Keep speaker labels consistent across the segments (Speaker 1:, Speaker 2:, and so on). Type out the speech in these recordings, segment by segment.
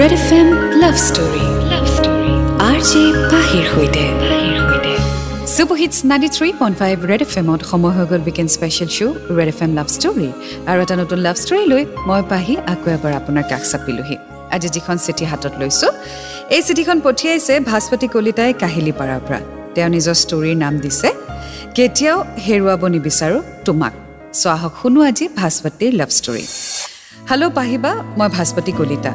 Speaker 1: Red F M love story love story R J পাহিৰ সৈতে ninety three point five Red F এমত সময় হৈ গ'ল weekend special show' Red F M love story আৰু এটা নতুন লাভ ষ্টৰী লৈ মই পাহি আকৌ এবাৰ আপোনাৰ কাষ চাপিলোহি। আজি যিখন চিঠি হাতত লৈছোঁ এই চিঠিখন পঠিয়াইছে ভাস্পতি কলিতাই কাহিলীপাৰাৰ পৰা। তেওঁ নিজৰ ষ্টৰীৰ নাম দিছে কেতিয়াও হেৰুৱাব নিবিচাৰোঁ তোমাক। চ' আহক শুনো আজি ভাস্পতিৰ লাভ ষ্টৰী হেল্ল' পাহিবা মই ভাস্পতি কলিতা।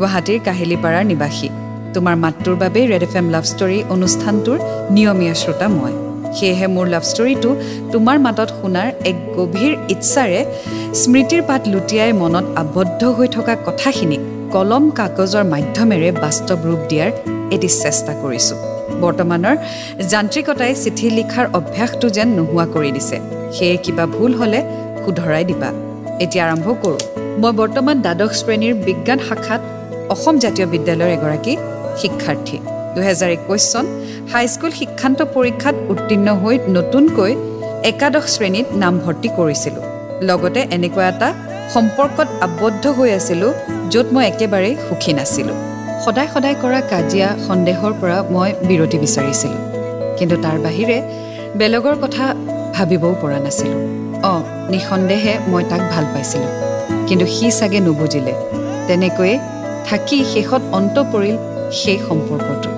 Speaker 1: গুৱাহাটীৰ কাহিলীপাৰাৰ নিবাসী। তোমাৰ মাতটোৰ বাবেই Red F M love story অনুষ্ঠানটোৰ নিয়মীয়া শ্ৰোতা মই। সেয়েহে মোৰ লাভ ষ্টৰীটো তোমাৰ মাতত শুনাৰ এক গভীৰ ইচ্ছাৰে স্মৃতিৰ পাত লুটিয়াই মনত আবদ্ধ হৈ থকা কথাখিনিক কলম কাগজৰ মাধ্যমেৰে বাস্তৱ ৰূপ দিয়াৰ এটি চেষ্টা কৰিছোঁ। বৰ্তমানৰ যান্ত্ৰিকতাই চিঠি লিখাৰ অভ্যাসটো যেন নোহোৱা কৰি দিছে। সেয়ে কিবা ভুল হ'লে শুধৰাই দিবা। এতিয়া আৰম্ভ কৰোঁ। মই বৰ্তমান দ্বাদশ শ্ৰেণীৰ বিজ্ঞান শাখাত অসম জাতীয় বিদ্যালয়ৰ এগৰাকী শিক্ষাৰ্থী। দুহেজাৰ একৈছ চন হাইস্কুল শিক্ষান্ত পৰীক্ষাত উত্তীৰ্ণ হৈ নতুনকৈ একাদশ শ্ৰেণীত নামভৰ্তি কৰিছিলোঁ। লগতে এনেকুৱা এটা সম্পৰ্কত আবদ্ধ হৈ আছিলোঁ য'ত মই একেবাৰেই সুখী নাছিলোঁ। সদায় সদায় কৰা কাজিয়া সন্দেহৰ পৰা মই বিৰতি বিচাৰিছিলোঁ। কিন্তু তাৰ বাহিৰে বেলেগৰ কথা ভাবিবও পৰা নাছিলোঁ। অঁ নিঃসন্দেহে মই তাক ভাল পাইছিলোঁ। কিন্তু সি চাগে নুবুজিলে। তেনেকৈয়ে থাকি শেষত অন্ত পৰিল সেই সম্পৰ্কটো।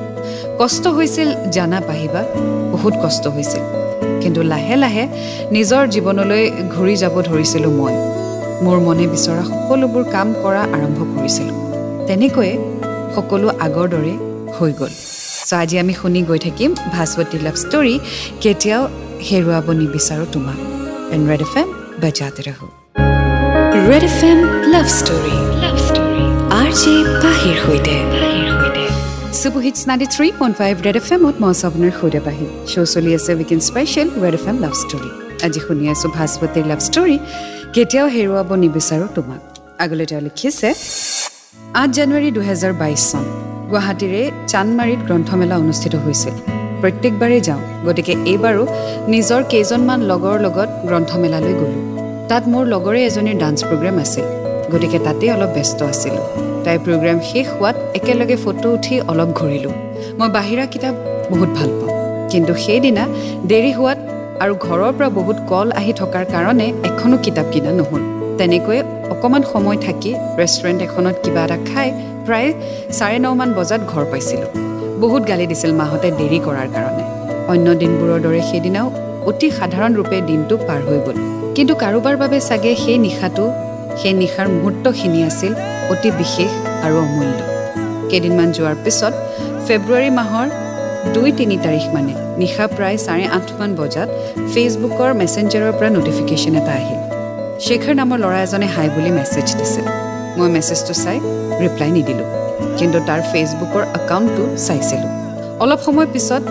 Speaker 1: কষ্ট হৈছিল জানা পাহিবা বহুত কষ্ট হৈছিল। কিন্তু লাহে লাহে নিজৰ জীৱনলৈ ঘূৰি যাব ধৰিছিলোঁ মই। মোৰ মনে বিচৰা সকলোবোৰ কাম কৰা আৰম্ভ কৰিছিলোঁ। তেনেকৈয়ে সকলো আগৰ দৰে হৈ গ'ল। চ' আজি আমি শুনি গৈ থাকিম ভাস্বতী লাভ ষ্টৰী কেতিয়াও হেৰুৱাব নিবিচাৰোঁ তোমাক। এণ্ড ৰেড এফ এম বজাতে ৰহো। Red F M love story সৈতে। Super hits ninety three point five Red F এমত মই আপোনাৰ সৈতে শ্ব' চলি আছে special Red F M love story. আজি শুনি আছোঁ ভাস্পতিৰ লাভ ষ্টৰী। কেতিয়াও হেৰুৱাব নিবিচাৰোঁ তোমাক। আগলৈ তেওঁ লিখিছে আঠ জানুৱাৰী দুহেজাৰ বাইছ চন। গুৱাহাটীৰে চান্দমাৰীত গ্ৰন্থমেলা অনুষ্ঠিত হৈছিল। প্ৰত্যেকবাৰেই যাওঁ গতিকে এইবাৰো নিজৰ কেইজনমান লগৰ লগত গ্ৰন্থমেলালৈ গ'লোঁ। তাত মোৰ লগৰে এজনীৰ ডান্স প্ৰগ্ৰেম আছিল গতিকে তাতেই অলপ ব্যস্ত আছিলোঁ। তাইৰ প্ৰগ্ৰেম শেষ হোৱাত একেলগে ফটো উঠি অলপ ঘূৰিলোঁ। মই বাহিৰা কিতাপ বহুত ভাল পাওঁ। কিন্তু সেইদিনা দেৰি হোৱাত আৰু ঘৰৰ পৰা বহুত কল আহি থকাৰ কাৰণে এখনো কিতাপ কিনা নহ'ল। তেনেকৈ অকণমান সময় থাকি ৰেষ্টুৰেণ্ট এখনত কিবা এটা খাই প্ৰায় চাৰে নমান বজাত ঘৰ পাইছিলোঁ। বহুত গালি দিছিল মাহঁতে দেৰি কৰাৰ কাৰণে। অন্য দিনবোৰৰ দৰে সেইদিনাও অতি সাধাৰণ ৰূপে দিনটো পাৰ হৈ গ'ল। কিন্তু কাৰোবাৰ বাবে চাগে সেই নিশাটো সেই নিশাৰ মুহূৰ্তখিনি আছিল অতি বিশেষ আৰু অমূল্য। কেইদিনমান যোৱাৰ পিছত ফেব্ৰুৱাৰী মাহৰ দুই তিনি তাৰিখ মানে নিশা প্ৰায় চাৰে আঠমান বজাত ফেচবুকৰ মেছেঞ্জাৰৰ পৰা ন'টিফিকেশ্যন এটা আহিল। শেখৰ নামৰ ল'ৰা এজনে হাই বুলি মেছেজ দিছিল মই মেছেজটো চাই ৰিপ্লাই নিদিলোঁ কিন্তু তাৰ ফেচবুকৰ একাউণ্টটো চাইছিলোঁ। অলপ সময় পিছত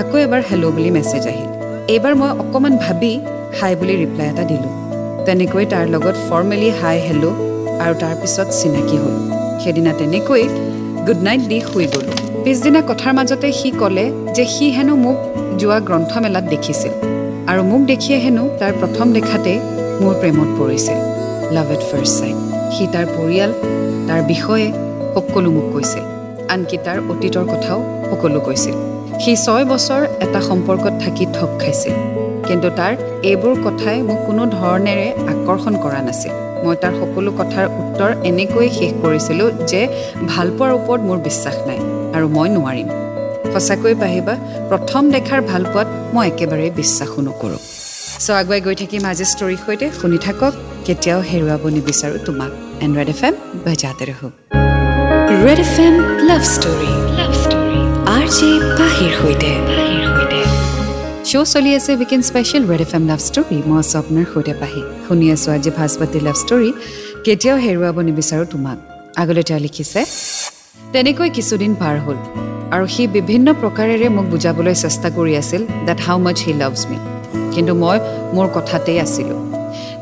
Speaker 1: আকৌ এবাৰ হেল্ল' বুলি মেছেজ আহিল। এইবাৰ মই অকণমান ভাবি হাই বুলি ৰিপ্লাই এটা দিলোঁ। তেনেকৈ তাৰ লগত ফৰ্মেলি হাই হেল্ল' আৰু তাৰপিছত চিনাকি হ'ল। সেইদিনা তেনেকৈ গুড নাইট দি শুই গ'লোঁ। পিছদিনা কথাৰ মাজতে সি ক'লে যে সি হেনো মোক যোৱা গ্ৰন্থমেলাত দেখিছিল আৰু মোক দেখিয়ে হেনো তাৰ প্ৰথম দেখাতেই মোৰ প্ৰেমত পৰিছিল। লাভ এট ফাৰ্ষ্ট চাইট সি তাৰ পৰিয়াল তাৰ বিষয়ে সকলো মোক কৈছিল। আনকি তাৰ অতীতৰ কথাও সকলো কৈছিল। সি ছয় বছৰ এটা সম্পৰ্কত থাকি ঠগ খাইছিল। কিন্তু তাৰ এইবোৰ কথাই মোক কোনো ধৰণেৰে আকৰ্ষণ কৰা নাছিল। মই তাৰ সকলো কথাৰ উত্তৰ এনেকৈয়ে শেষ কৰিছিলোঁ যে ভালপোৱাৰ ওপৰত মোৰ বিশ্বাস নাই আৰু মই নোৱাৰিম। সঁচাকৈ পাহিবা প্ৰথম দেখাৰ ভালপোৱাত মই একেবাৰে বিশ্বাসো নকৰোঁ। চ' আগুৱাই গৈ থাকিম আজি ষ্টৰীৰ সৈতে। শুনি থাকক কেতিয়াও হেৰুৱাব নিবিচাৰোঁ তোমাক। এণ্ড ৰেড এফ এম বজাতে ৰহো। Red F M love story. Love story R J পাহিৰ সৈতে। শ্ব' চলি আছে weekend special Red F M love story মই আছোঁ আপোনাৰ সৈতে পাহি। শুনি আছোঁ আজি ভাস্পতি লাভ ষ্টৰী কেতিয়াও হেৰুৱাব নিবিচাৰোঁ তোমাক। আগলৈ তেওঁ লিখিছে তেনেকৈ কিছুদিন পাৰ হ'ল আৰু সি বিভিন্ন প্ৰকাৰেৰে মোক বুজাবলৈ চেষ্টা কৰি আছিল date how much he loves মি কিন্তু মই মোৰ কথাতেই আছিলোঁ।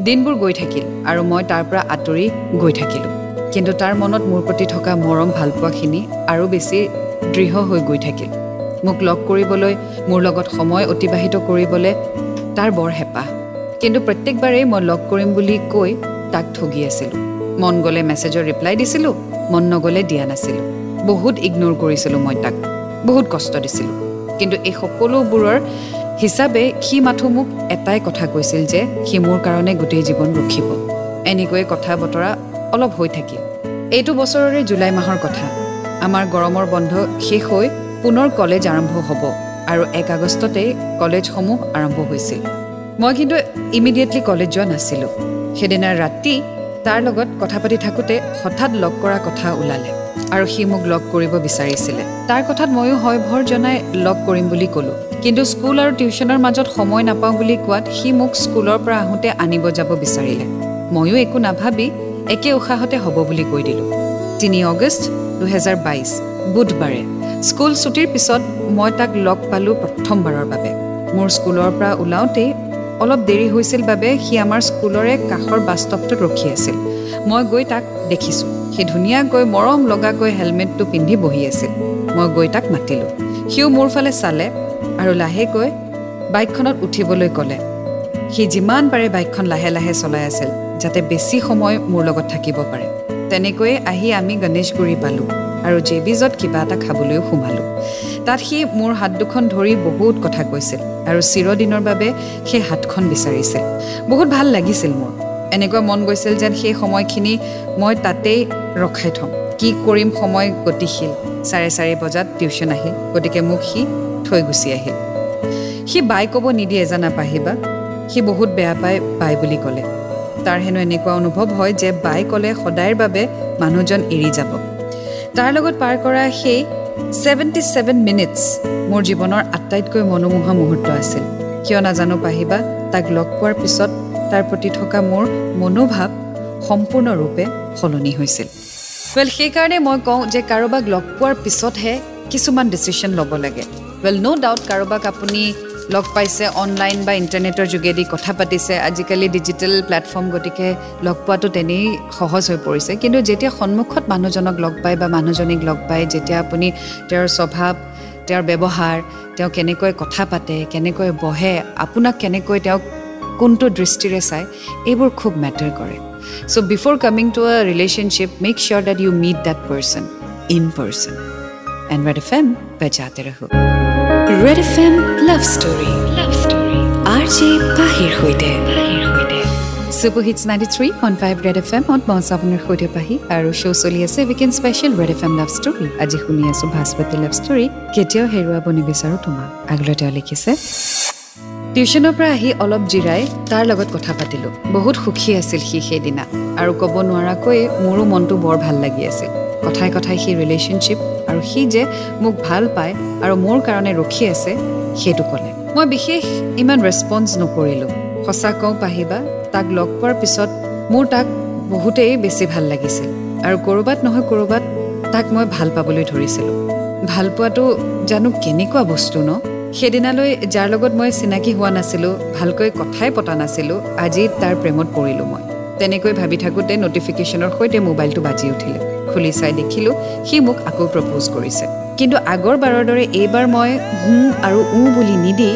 Speaker 1: দিনবোৰ গৈ থাকিল আৰু মই তাৰ পৰা আঁতৰি গৈ থাকিলোঁ। কিন্তু তাৰ মনত মোৰ প্ৰতি থকা মৰম ভালপোৱাখিনি আৰু বেছি দৃঢ় হৈ গৈ থাকিল। মোক লগ কৰিবলৈ মোৰ লগত সময় অতিবাহিত কৰিবলৈ তাৰ বৰ হেঁপাহ। কিন্তু প্ৰত্যেকবাৰেই মই লগ কৰিম বুলি কৈ তাক ঠগি আছিলোঁ। মন গ'লে মেছেজৰ ৰিপ্লাই দিছিলোঁ মন নগ'লে দিয়া নাছিলোঁ। বহুত ইগন'ৰ কৰিছিলোঁ মই তাক বহুত কষ্ট দিছিলোঁ। কিন্তু এই সকলোবোৰৰ হিচাপে সি মাথো মোক এটাই কথা কৈছিল যে সি মোৰ কাৰণে গোটেই জীৱন ৰখিব। এনেকৈয়ে কথা বতৰা অলপ হৈ থাকিল। এইটো বছৰৰে জুলাই মাহৰ কথা। আমাৰ গৰমৰ বন্ধ শেষ হৈ পুনৰ কলেজ আৰম্ভ হ'ব আৰু এক আগষ্টতেই কলেজসমূহ আৰম্ভ হৈছিল। মই কিন্তু ইমিডিয়েটলি কলেজ যোৱা নাছিলোঁ। সেইদিনা ৰাতি তাৰ লগত কথা পাতি থাকোঁতে হঠাৎ লগ কৰা কথা ওলালে আৰু সি মোক লগ কৰিব বিচাৰিছিলে। তাৰ কথাত ময়ো হয় ভৰ জনাই লগ কৰিম বুলি ক'লোঁ। কিন্তু স্কুল আৰু টিউশ্যনৰ মাজত সময় নাপাওঁ বুলি কোৱাত সি মোক স্কুলৰ পৰা আহোঁতে আনিব যাব বিচাৰিলে। ময়ো একো নাভাবি একে উশাহতে হ'ব বুলি কৈ দিলোঁ। তিনি অগষ্ট দুহেজাৰ বাইছ বুধবাৰে। স্কুল ছুটিৰ পিছত মই তাক লগ পালোঁ প্ৰথমবাৰৰ বাবে। মোৰ স্কুলৰ পৰা ওলাওঁতেই অলপ দেৰি হৈছিল বাবে সি আমাৰ স্কুলৰে কাষৰ বাছ ষ্টপটোত ৰখি আছিল। মই গৈ তাক দেখিছোঁ। সি ধুনীয়াকৈ মৰম লগাকৈ হেলমেটটো পিন্ধি বহি আছিল। মই গৈ তাক মাতিলোঁ। সিও মোৰ ফালে চালে আৰু লাহেকৈ বাইকখনত উঠিবলৈ ক'লে। সি যিমান পাৰে বাইকখন লাহে লাহে চলাই আছিল যাতে বেছি সময় মোৰ লগত থাকিব পাৰে। তেনেকৈয়ে আহি আমি গণেশগুৰি পালোঁ। আৰু জে বিজত কিবা এটা খাবলৈও সোমালোঁ। তাত সি মোৰ হাত দুখন ধৰি বহুত কথা কৈছিল আৰু চিৰদিনৰ বাবে সেই হাতখন বিচাৰিছিল বহুত ভাল লাগিছিল মোৰ। এনেকুৱা মন গৈছিল যেন সেই সময়খিনি মই তাতেই ৰখাই থ'ম। কি কৰিম সময় গতিশীল। চাৰে চাৰি বজাত টিউশ্যন আহিল। গতিকে মোক সি থৈ গুচি আহিল। সি বাই ক'ব নিদিয়ে জানা পাহিবা। সি বহুত বেয়া পায় বাই বুলি ক'লে। তাৰ হেনো এনেকুৱা অনুভৱ হয় যে বাই ক'লে সদায়ৰ বাবে মানুহজন এৰি যাব। তাৰ লগত পাৰ কৰা সেই ছেভেণ্টি ছেভেন মিনিটছ মোৰ জীৱনৰ আটাইতকৈ মনোমোহা মুহূৰ্ত আছিল। কিয় নাজানো পাহিবা তাক লগ পোৱাৰ পিছত তাৰ প্ৰতি থকা মোৰ মনোভাৱ সম্পূৰ্ণৰূপে সলনি হৈছিল। ৱেল সেইকাৰণে মই কওঁ যে কাৰোবাক লগ পোৱাৰ পিছতহে কিছুমান ডিচিশ্যন ল'ব লাগে। ৱেল ন' ডাউট কাৰোবাক আপুনি লগ পাইছে অনলাইন বা ইণ্টাৰনেটৰ যোগেদি কথা পাতিছে। আজিকালি ডিজিটেল প্লেটফৰ্ম গতিকে লগ পোৱাটো তেনেই সহজ হৈ পৰিছে। কিন্তু যেতিয়া সন্মুখত মানুহজনক লগ পায় বা মানুহজনীক লগ পায় যেতিয়া আপুনি তেওঁৰ স্বভাৱ তেওঁৰ ব্যৱহাৰ তেওঁ কেনেকৈ কথা পাতে কেনেকৈ বহে আপোনাক কেনেকৈ তেওঁক কোনটো দৃষ্টিৰে চায় এইবোৰ খুব মেটাৰ কৰে। So' before coming to a relationship make sure date you meet date person in person and Red F M বজাতে ৰহো Red F M love story love story R J পাহিৰ সৈতে super hits ninety three point five Red F এমত মই আপোনাৰ সৈতে পাহি আৰু show চলি আছে weekend special Red F M love story আজি শুনি আছোঁ ভাস্পতি লাভ ষ্টৰী কেতিয়াও হেৰুৱাব নিবিচাৰোঁ তোমাক। আগলৈ তেওঁ লিখিছে টিউশ্যনৰ পৰা আহি অলপ জিৰাই তাৰ লগত কথা পাতিলোঁ। বহুত সুখী আছিল সি সেইদিনা। আৰু ক'ব নোৱাৰাকৈয়ে মোৰো মনটো বৰ ভাল লাগি আছিল। কথাই কথাই সি ৰিলেশ্যনশ্বিপ আৰু সি যে মোক ভাল পায় আৰু মোৰ কাৰণে ৰখি আছে সেইটো ক'লে। মই বিশেষ ইমান ৰেচপঞ্চ নকৰিলোঁ। সঁচা কওঁ পাহিবা তাক লগ পোৱাৰ পিছত মোৰ তাক বহুতেই বেছি ভাল লাগিছিল। আৰু ক'ৰবাত নহয় ক'ৰবাত তাক মই ভাল পাবলৈ ধৰিছিলোঁ। ভাল পোৱাটো জানো কেনেকুৱা বস্তু ন? সেইদিনালৈ যাৰ লগত মই চিনাকি হোৱা নাছিলোঁ ভালকৈ কথাই পতা নাছিলোঁ আজি তাৰ প্ৰেমত পৰিলোঁ মই। তেনেকৈ ভাবি থাকোঁতে নটিফিকেশ্যনৰ সৈতে মোবাইলটো বাজি উঠিলে। খুলি চাই দেখিলোঁ সি মোক আকৌ প্ৰপ'জ কৰিছে। কিন্তু আগৰবাৰৰ দৰে এইবাৰ মই হুঁ আৰু ওঁ বুলি নিদি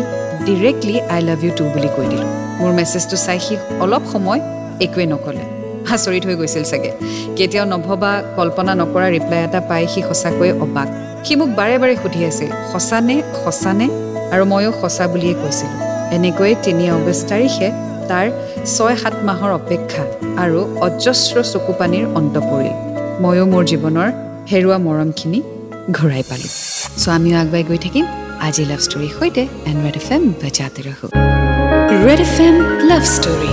Speaker 1: directly I love you too বুলি কৈ দিলোঁ। মোৰ মেছেজটো চাই সি অলপ সময় একোৱে নক'লে। আচৰিত হৈ গৈছিল চাগে। কেতিয়াও নভবা কল্পনা নকৰা ৰিপ্লাই এটা পাই সি সঁচাকৈয়ে অবাক। সি মোক বাৰে বাৰে সুধি আছিল সঁচানে সঁচানে? আৰু ময়ো সঁচা বুলিয়ে কৈছিলোঁ। এনেকৈয়ে তিনি আগষ্ট তাৰিখে তাৰ ছয় সাত মাহৰ অপেক্ষা আৰু অজস্ৰ চকুপানীৰ অন্ত পৰিল। ময়ো মোৰ জীৱনৰ হেৰুৱা মৰমখিনি ঘূৰাই পালোঁ। চ' আমিও আগুৱাই গৈ থাকিম। আজি লাভ ষ্টৰীৰ সৈতে এণ্ড ৰেড এফ এম বজাতে ৰহো Red F M love story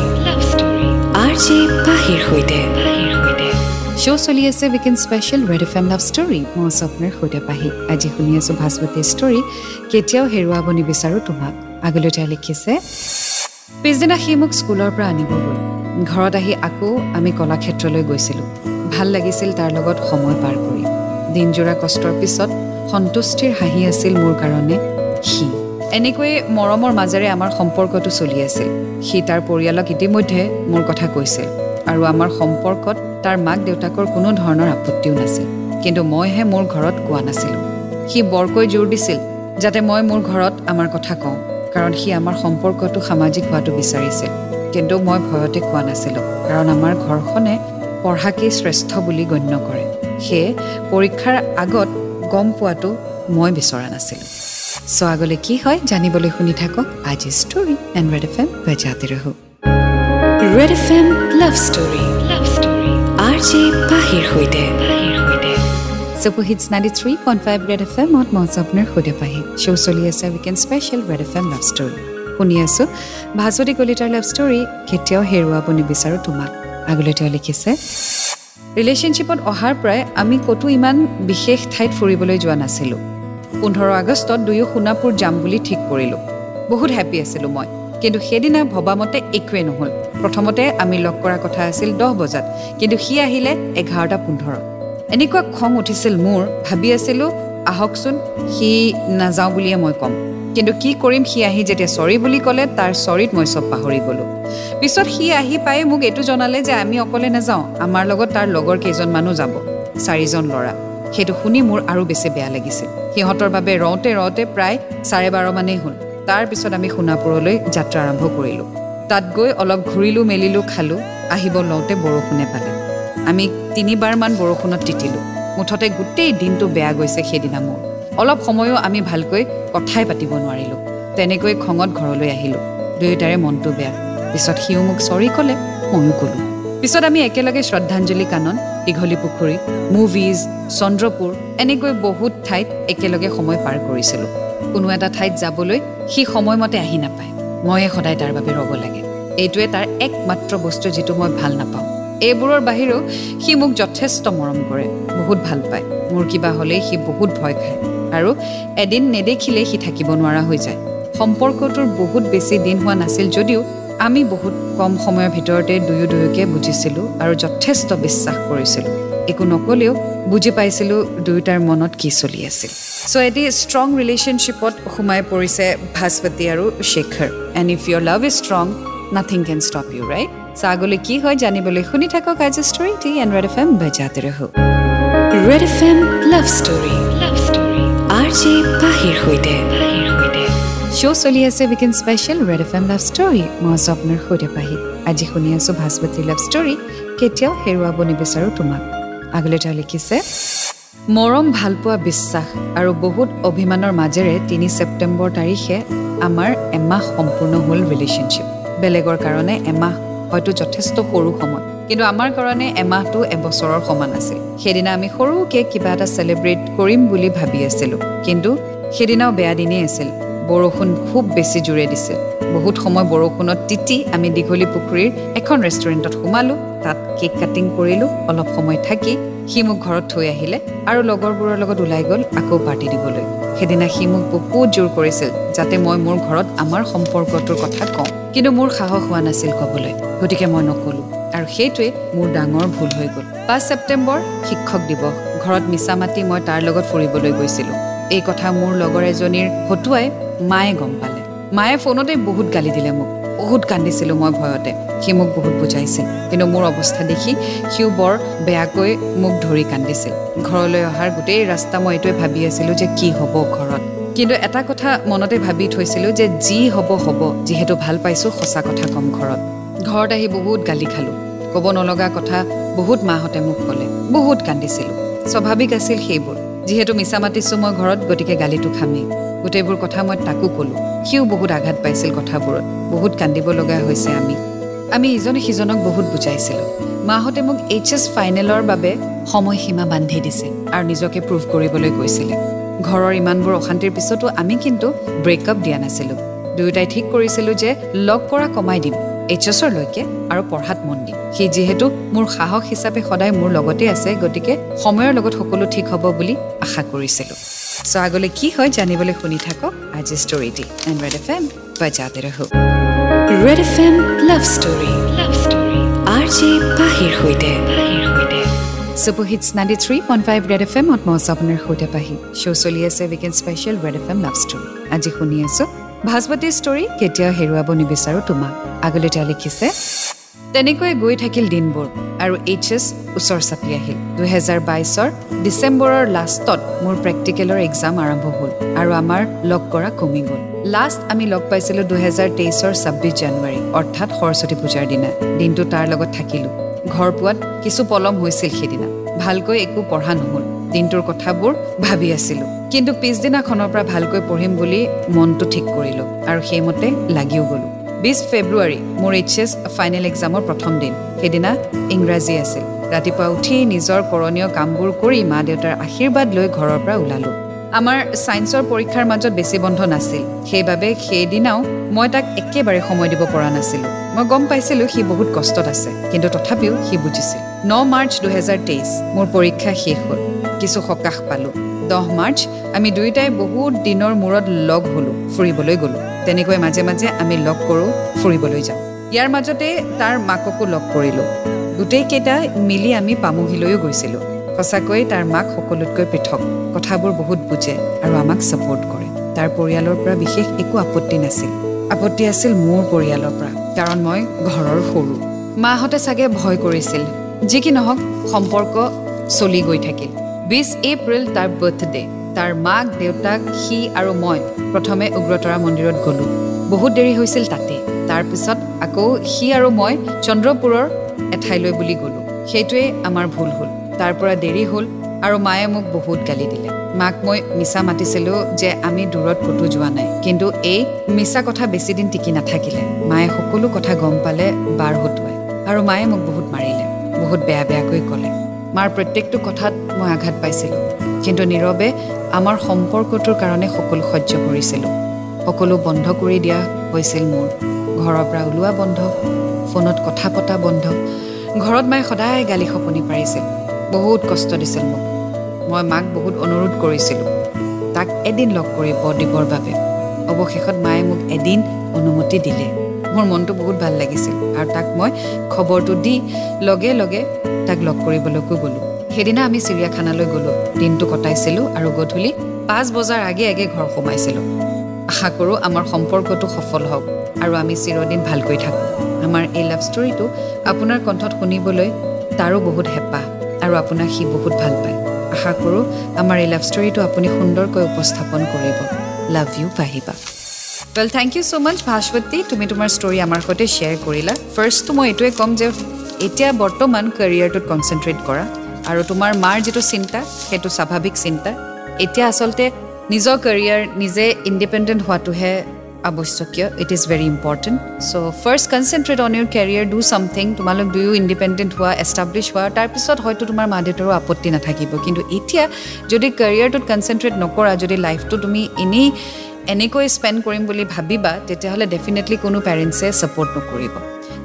Speaker 1: R J পাহিৰ সৈতে। শ্ব' চলি আছে weekend special Red F M love story মই স্বপ্নৰ সৈতে পাহি। আজি শুনি আছোঁ ভাস্পতিৰ ষ্টৰী কেতিয়াও হেৰুৱাব নিবিচাৰোঁ তোমাক। আগলৈ তেওঁ লিখিছে পিছদিনা সি মোক স্কুলৰ পৰা আনিব গ'ল। ঘৰত আহি আকৌ আমি কলাক্ষেত্ৰলৈ গৈছিলোঁ। ভাল লাগিছিল তাৰ লগত সময় পাৰ কৰি। দিনজোৰা কষ্টৰ পিছত সন্তুষ্টিৰ হাঁহি আছিল মোৰ কাৰণে সি। এনেকৈয়ে মৰমৰ মাজেৰে আমাৰ সম্পৰ্কটো চলি আছিল। সি তাৰ পৰিয়ালক ইতিমধ্যে মোৰ কথা কৈছিল আৰু আমাৰ সম্পৰ্কত তাৰ মাক দেউতাকৰ কোনো ধৰণৰ আপত্তিও নাছিল। কিন্তু মইহে মোৰ ঘৰত কোৱা নাছিলোঁ। সি বৰকৈ জোৰ দিছিল যাতে মই মোৰ ঘৰত আমাৰ কথা কওঁ কাৰণ সি আমাৰ সম্পৰ্কটো সামাজিক হোৱাটো বিচাৰিছিল। কিন্তু মই ভয়তে কোৱা নাছিলোঁ কাৰণ আমাৰ ঘৰখনে পঢ়াকেই শ্ৰেষ্ঠ বুলি গণ্য কৰে। সেয়ে পৰীক্ষাৰ আগত গম পোৱাটো মই বিচৰা নাছিলোঁ। চ' আগলৈ কি হয় জানিবলৈ শুনি থাকক আজি story and Red F M বজাতে ৰহো। Red F M love story R J পাহিৰ সৈতে। কেতিয়াও হেৰুৱাব নিবিচাৰোঁ তোমাক। আগলৈ তেওঁ লিখিছে ৰিলেশ্যনশ্বিপত অহাৰ পৰাই আমি ক'তো ইমান বিশেষ ঠাইত ফুৰিবলৈ যোৱা নাছিলোঁ। পোন্ধৰ আগষ্টত দুয়ো সোণাপুৰ যাম বুলি ঠিক কৰিলোঁ। বহুত হেপ্পী আছিলোঁ মই। কিন্তু সেইদিনা ভবামতে একোৱেই নহ'ল। প্ৰথমতে আমি লগ কৰা কথা আছিল দহ বজাত কিন্তু সি আহিলে এঘাৰটা পোন্ধৰত এনেকুৱা খং উঠিছিল মোৰ। ভাবি আছিলোঁ আহকচোন সি নাযাওঁ বুলিয়ে মই ক'ম। কিন্তু কি কৰিম সি আহি যেতিয়া চৰি বুলি ক'লে তাৰ চৰিত মই চব পাহৰি গ'লোঁ। পিছত সি আহি পাই মোক এইটো জনালে যে আমি অকলে নাযাওঁ আমাৰ লগত তাৰ লগৰ কেইজনমানো যাব চাৰিজন ল'ৰা। সেইটো শুনি মোৰ আৰু বেছি বেয়া লাগিছিল। সিহঁতৰ বাবে ৰওঁতে ৰওঁতে প্ৰায় চাৰে বাৰমানেই হ'ল। তাৰপিছত আমি সোণাপুৰলৈ যাত্ৰা আৰম্ভ কৰিলোঁ। তাত গৈ অলপ ঘূৰিলোঁ মেলিলোঁ খালোঁ আহিব লওঁতে বৰষুণে পালে। আমি তিনিবাৰমান বৰষুণত তিতিলোঁ। মুঠতে গোটেই দিনটো বেয়া গৈছে সেইদিনা মোৰ। অলপ সময়ো আমি ভালকৈ কথাই পাতিব নোৱাৰিলোঁ। তেনেকৈ খঙত ঘৰলৈ আহিলোঁ। দুয়োটাৰে মনটো বেয়া। পিছত সিও মোক চৰি ক'লে ময়ো ক'লোঁ। পিছত আমি একেলগে শ্ৰদ্ধাঞ্জলি কানন দীঘলী পুখুৰী মুভিজ চন্দ্ৰপুৰ এনেকৈ বহুত ঠাইত একেলগে সময় পাৰ কৰিছিলোঁ। কোনো এটা ঠাইত যাবলৈ সি সময়মতে আহি নাপায়। ময়ে সদায় তাৰ বাবে ৰ'ব লাগে। এইটোৱে তাৰ একমাত্ৰ বস্তু যিটো মই ভাল নাপাওঁ। এইবোৰৰ বাহিৰেও সি মোক যথেষ্ট মৰম কৰে বহুত ভাল পায়। মোৰ কিবা হ'লেই সি বহুত ভয় খায়। আৰু এদিন নেদেখিলেই সি থাকিব নোৱাৰা হৈ যায়। সম্পৰ্কটোৰ বহুত বেছি দিন হোৱা নাছিল যদিও আমি বহুত কম সময়ৰ ভিতৰতে দুয়ো দুয়োকে বুজিছিলোঁ আৰু যথেষ্ট বিশ্বাস কৰিছিলোঁ। একো নক'লেও বুজি পাইছিলোঁ দুয়োটাৰ মনত কি চলি আছিল। চ' এটি ষ্ট্ৰং ৰিলেশ্যনশ্বিপত সোমাই পৰিছে ভাস্পতি আৰু Shekhar. And if your love is strong nothing can stop you right so' আগলৈ কি হয় জানিবলৈ শুনি থাকক আজি ষ্টৰী টি এণ্ড ৰেড এফ এম বজাতে Red F M love story R J পাহিৰ সৈতে। শ্ব' চলি আছে weekend special Red F M love story মই আছোঁ আপোনাৰ সৈতে পাহি। আজি শুনি আছোঁ ভাস্পতি লাভ ষ্টৰী কেতিয়াও হেৰুৱাব নিবিচাৰোঁ তোমাক। আগলৈ তেওঁ লিখিছে মৰম ভালপোৱা বিশ্বাস আৰু বহুত অভিমানৰ মাজেৰে তিনি ছেপ্টেম্বৰ তাৰিখে আমাৰ এমাহ সম্পূৰ্ণ হ'ল ৰিলেশ্যনশ্বিপ বেলেগৰ কাৰণে এমাহ হয়তো যথেষ্ট সৰু সময়। কিন্তু আমাৰ কাৰণে এমাহটো এবছৰৰ সমান আছিল। সেইদিনা আমি সৰুকৈ কিবা এটা চেলিব্ৰেট কৰিম বুলি ভাবি আছিলোঁ। কিন্তু সেইদিনাও বেয়া দিনেই আছিল। বৰষুণ খুব বেছি জোৰে দিছিল। বহুত সময় বৰষুণত তিতি আমি দীঘলী পুখুৰীৰ এখন ৰেষ্টুৰেণ্টত সোমালোঁ। তাত কেক কাটিং কৰিলোঁ। অলপ সময় থাকি সি মোক ঘৰত থৈ আহিলে আৰু লগৰবোৰৰ লগত ওলাই গ'ল আকৌ পাৰ্টি দিবলৈ। সেইদিনা সি মোক বহুত জোৰ কৰিছিল যাতে মই মোৰ ঘৰত আমাৰ সম্পৰ্কটোৰ কথা কওঁ। কিন্তু মোৰ সাহস হোৱা নাছিল ক'বলৈ। গতিকে মই নক'লোঁ আৰু সেইটোৱে মোৰ ডাঙৰ ভুল হৈ গ'ল। পাঁচ ছেপ্টেম্বৰ শিক্ষক দিৱস। ঘৰত মিছা মাতি মই তাৰ লগত ফুৰিবলৈ গৈছিলোঁ। এই কথা মোৰ লগৰ এজনীৰ হতুৱাই মায়ে গম পালে। মায়ে ফোনতে বহুত গালি দিলে মোক। বহুত কান্দিছিলোঁ মই ভয়তে। সি মোক বহুত বুজাইছিল। কিন্তু মোৰ অৱস্থা দেখি সিও বৰ বেয়াকৈ মোক ধৰি কান্দিছিল। ঘৰলৈ অহাৰ গোটেই ৰাস্তা মই এইটোৱে ভাবি আছিলোঁ যে কি হ'ব ঘৰত। কিন্তু এটা কথা মনতে ভাবি থৈছিলোঁ যে যি হ'ব হ'ব যিহেতু ভাল পাইছোঁ সঁচা কথা ক'ম ঘৰত। ঘৰত আহি বহুত গালি খালোঁ। ক'ব নলগা কথা বহুত মাহঁতে মোক ক'লে। বহুত কান্দিছিলোঁ। স্বাভাৱিক আছিল সেইবোৰ। যিহেতু মিছা মাতিছোঁ মই ঘৰত গতিকে গালিটো খামেই। গোটেইবোৰ কথা মই তাকো ক'লোঁ। সিও বহুত আঘাত পাইছিল কথাবোৰত। বহুত কান্দিব লগা হৈছে আমি। আমি ইজনে সিজনক বহুত বুজাইছিলোঁ। মাহঁতে মোক এইচ এছ ফাইনেলৰ বাবে সময়সীমা বান্ধি দিছিল আৰু নিজকে প্ৰুভ কৰিবলৈ কৈছিলে। ঘৰৰ ইমানবোৰ অশান্তিৰ পিছতো আমি কিন্তু ব্ৰেকআপ দিয়া নাছিলোঁ। দুয়োটাই ঠিক কৰিছিলোঁ যে লগ কৰা কমাই দিম এইচ এছৰলৈকে আৰু পঢ়াত মন দিম। সি যিহেতু মোৰ সাহস হিচাপে সদায় মোৰ লগতে আছে গতিকে সময়ৰ লগত সকলো ঠিক হ'ব বুলি আশা কৰিছিলোঁ। চ' আগলৈ কি হয় জানিবলৈ শুনি থাকক। আজি ষ্টৰিটি এণ্ড ৰেড এফ এম বজাতে ৰহো। Red F M love story love story R J পাহিৰ সৈতে super hits ninety three point five Red F এমত মই আছোঁ আপোনাৰ সৈতে পাহি। শ্ব' চলি আছে weekend special Red F M love story আজি শুনি আছোঁ ভাস্পতিৰ ষ্টৰী কেতিয়াও হেৰুৱাব নিবিচাৰোঁ তোমাক। আগলৈ তেওঁ লিখিছে তেনেকৈ গৈ থাকিল দিনবোৰ আৰু এইচ এছ ওচৰ চাপি আহিল। দুহেজাৰ বাইছৰ ডিচেম্বৰৰ লাষ্টত মোৰ প্ৰেক্টিকেলৰ এক্সাম আৰম্ভ হ'ল আৰু আমাৰ লগ কৰা কমি গ'ল। লাষ্ট আমি লগ পাইছিলোঁ দুহেজাৰ তেইছৰ ছাব্বিছ জানুৱাৰী অৰ্থাৎ সৰস্বতী পূজাৰ দিনা। দিনটো তাৰ লগত থাকিলোঁ। ঘৰ পোৱাত কিছু পলম হৈছিল সেইদিনা। ভালকৈ একো পঢ়া নহ'ল। দিনটোৰ কথাবোৰ ভাবি আছিলোঁ। কিন্তু পিছদিনাখনৰ পৰা ভালকৈ পঢ়িম বুলি মনটো ঠিক কৰিলোঁ আৰু সেইমতে লাগিও গ'লোঁ। বিছ ফেব্ৰুৱাৰী মোৰ এইচ এছ ফাইনেল এক্সামৰ প্ৰথম দিন। সেইদিনা ইংৰাজী আছিল। ৰাতিপুৱা উঠি নিজৰ কৰণীয় কামবোৰ কৰি মা দেউতাৰ আশীৰ্বাদ লৈ ঘৰৰ পৰা ওলালোঁ। আমাৰ ছায়েন্সৰ পৰীক্ষাৰ মাজত বেছি বন্ধ নাছিল। সেইবাবে সেইদিনাও মই তাক একেবাৰে সময় দিব পৰা নাছিলোঁ। মই গম পাইছিলোঁ সি বহুত কষ্টত আছে কিন্তু তথাপিও সি বুজিছিল। ন মাৰ্চ দুহেজাৰ তেইছ মোৰ পৰীক্ষা শেষ হ'ল। কিছু সকাহ পালোঁ। দহ মাৰ্চ আমি দুয়োটাই বহুত দিনৰ মূৰত লগ হ'লোঁ ফুৰিবলৈ গ'লোঁ। তেনেকৈ মাজে মাজে আমি লগ কৰোঁ ফুৰিবলৈ যাওঁ। ইয়াৰ মাজতে তাৰ মাককো লগ কৰিলোঁ। গোটেইকেইটা মিলি আমি পামুহিলৈও গৈছিলোঁ। সঁচাকৈ তাৰ মাক সকলোতকৈ পৃথক কথাবোৰ বহুত বুজে আৰু আমাক ছাপৰ্ট কৰে। তাৰ পৰিয়ালৰ পৰা বিশেষ একো আপত্তি নাছিল। আপত্তি আছিল মোৰ পৰিয়ালৰ পৰা কাৰণ মই ঘৰৰ সৰু। মাহঁতে চাগে ভয় কৰিছিল যি কি নহওক সম্পৰ্ক চলি গৈ থাকিল। বিছ এপ্ৰিল তাৰ বাৰ্থডে তাৰ মাক দেউতাক সি আৰু মই প্ৰথমে উগ্ৰতৰা মন্দিৰত গ'লোঁ। বহুত দেৰি হৈছিল তাতে। তাৰপিছত আকৌ সি আৰু মই চন্দ্ৰপুৰৰ এঠাইলৈ বুলি গ'লোঁ। সেইটোৱেই আমাৰ ভুল হ'ল। তাৰ পৰা দেৰি হ'ল আৰু মায়ে মোক বহুত গালি দিলে। মাক মই মিছা মাতিছিলোঁ যে আমি দূৰত ক'তো যোৱা নাই। কিন্তু এই মিছা কথা বেছিদিন টিকি নাথাকিলে। মায়ে সকলো কথা গম পালে বাৰ হতুৱাই। আৰু মায়ে মোক বহুত মাৰিলে। বহুত বেয়া বেয়াকৈ ক'লে। মাৰ প্ৰত্যেকটো কথাত মই আঘাত পাইছিলোঁ। কিন্তু নীৰৱে আমাৰ সম্পৰ্কটোৰ কাৰণে সকলো সহ্য কৰিছিলোঁ। সকলো বন্ধ কৰি দিয়া হৈছিল মোৰ। ঘৰৰ পৰা ওলোৱা বন্ধ ফোনত কথা পতা বন্ধ। ঘৰত মায়ে সদায় গালি সপনি পাৰিছিল। বহুত কষ্ট দিছিল মোক। মই মাক বহুত অনুৰোধ কৰিছিলোঁ। তাক এদিন লগ কৰিব দিবৰ বাবে। অৱশেষত মায়ে মোক এদিন অনুমতি দিলে। মোৰ মনটো বহুত ভাল লাগিছিল আৰু তাক মই খবৰটো দি লগে লগে তাক লগ কৰিবলৈকো গ'লোঁ। সেইদিনা আমি চিৰিয়াখানালৈ গ'লোঁ। দিনটো কটাইছিলোঁ আৰু গধূলি পাঁচ বজাৰ আগে আগে ঘৰ সোমাইছিলোঁ। আশা কৰোঁ আমাৰ সম্পৰ্কটো সফল হওক আৰু আমি চিৰদিন ভালকৈ থাকোঁ। আমাৰ এই লাভ ষ্টৰিটো আপোনাৰ কণ্ঠত শুনিবলৈ তাৰো বহুত হেঁপাহ আৰু আপোনাক সি বহুত ভাল পায়। আশা কৰোঁ আমাৰ এই লাভ ষ্টৰিটো আপুনি সুন্দৰকৈ উপস্থাপন কৰিব। লাভ ইউ পাহিবা well thank you so' much Bhaswati. তুমি তোমাৰ ষ্টৰি আমাৰ সৈতে শ্বেয়াৰ কৰিলা। ফাৰ্ষ্টটো মই এইটোৱে ক'ম যে এতিয়া বৰ্তমান কেৰিয়াৰটোত কনচেনট্ৰেট কৰা। আৰু তোমাৰ মাৰ যিটো চিন্তা সেইটো স্বাভাৱিক চিন্তা এতিয়া আচলতে নিজৰ কেৰিয়াৰ নিজে ইণ্ডিপেণ্ডেণ্ট হোৱাটোহে আৱশ্যকীয় it is very important so' first concentrate on your career do something তোমালোক দুয়ো ইণ্ডিপেণ্ডেণ্ট হোৱা এষ্টাব্লিছ হোৱা তাৰপিছত হয়তো তোমাৰ মা দেউতাৰো আপত্তি নাথাকিব। কিন্তু এতিয়া যদি কেৰিয়াৰটোত কনচেনট্ৰেট নকৰা যদি লাইফটো তুমি এনেই এনেকৈ স্পেণ্ড কৰিম বুলি ভাবিবা তেতিয়াহ'লে ডেফিনেটলি কোনো পেৰেণ্টছে ছাপৰ্ট নকৰিব।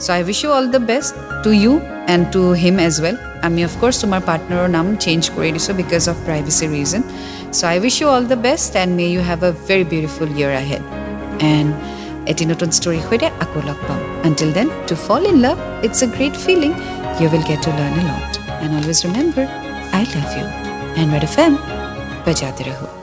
Speaker 1: So' I wish you all the best to you and to him as well আমি অফক'ৰ্ছ তোমাৰ পাৰ্টনাৰৰ নাম চেঞ্জ কৰি দিছোঁ because of privacy reason so' I wish you all the best and may you have a very beautiful year ahead and এটি নতুন ষ্টৰীৰ সৈতে আকৌ লগ পাম until then to fall in love it's a great feeling you will get to learn a lot and always remember I love you and Red F M বজাতে ৰহো